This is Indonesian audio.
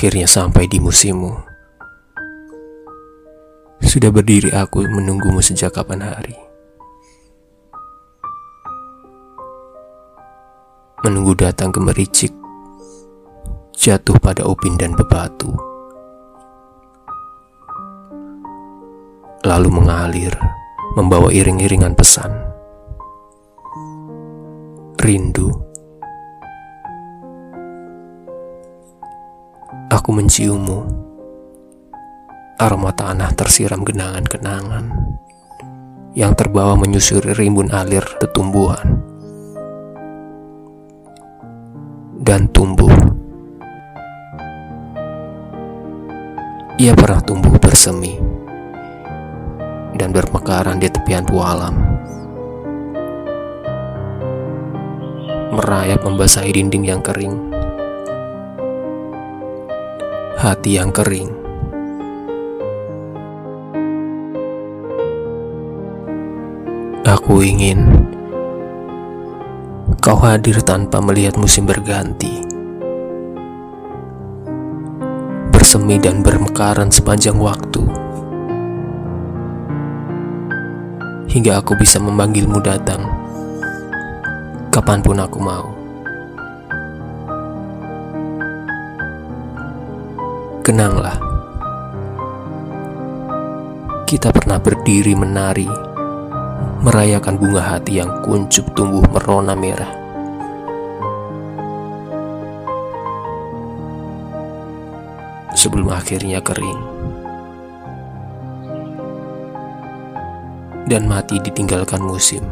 Akhirnya sampai di musimmu. Sudah berdiri aku menunggumu sejak kapan hari. Menunggu datang gemericik, jatuh pada upin dan bebatu. Lalu mengalir, membawa iring-iringan pesan. Rindu. Aku menciummu. Aroma tanah tersiram genangan-kenangan yang terbawa menyusuri rimbun alir tetumbuhan dan tumbuh. Ia pernah tumbuh bersemi dan bermekaran di tepian pualam. Merayap membasahi dinding yang kering. Hati yang kering. Aku ingin kau hadir tanpa melihat musim berganti. Bersemi dan bermekaran sepanjang waktu. Hingga aku bisa memanggilmu datang kapan pun aku mau. Kenanglah, kita pernah berdiri menari merayakan bunga hati yang kuncup tumbuh merona merah. Sebelum akhirnya kering dan mati ditinggalkan musim.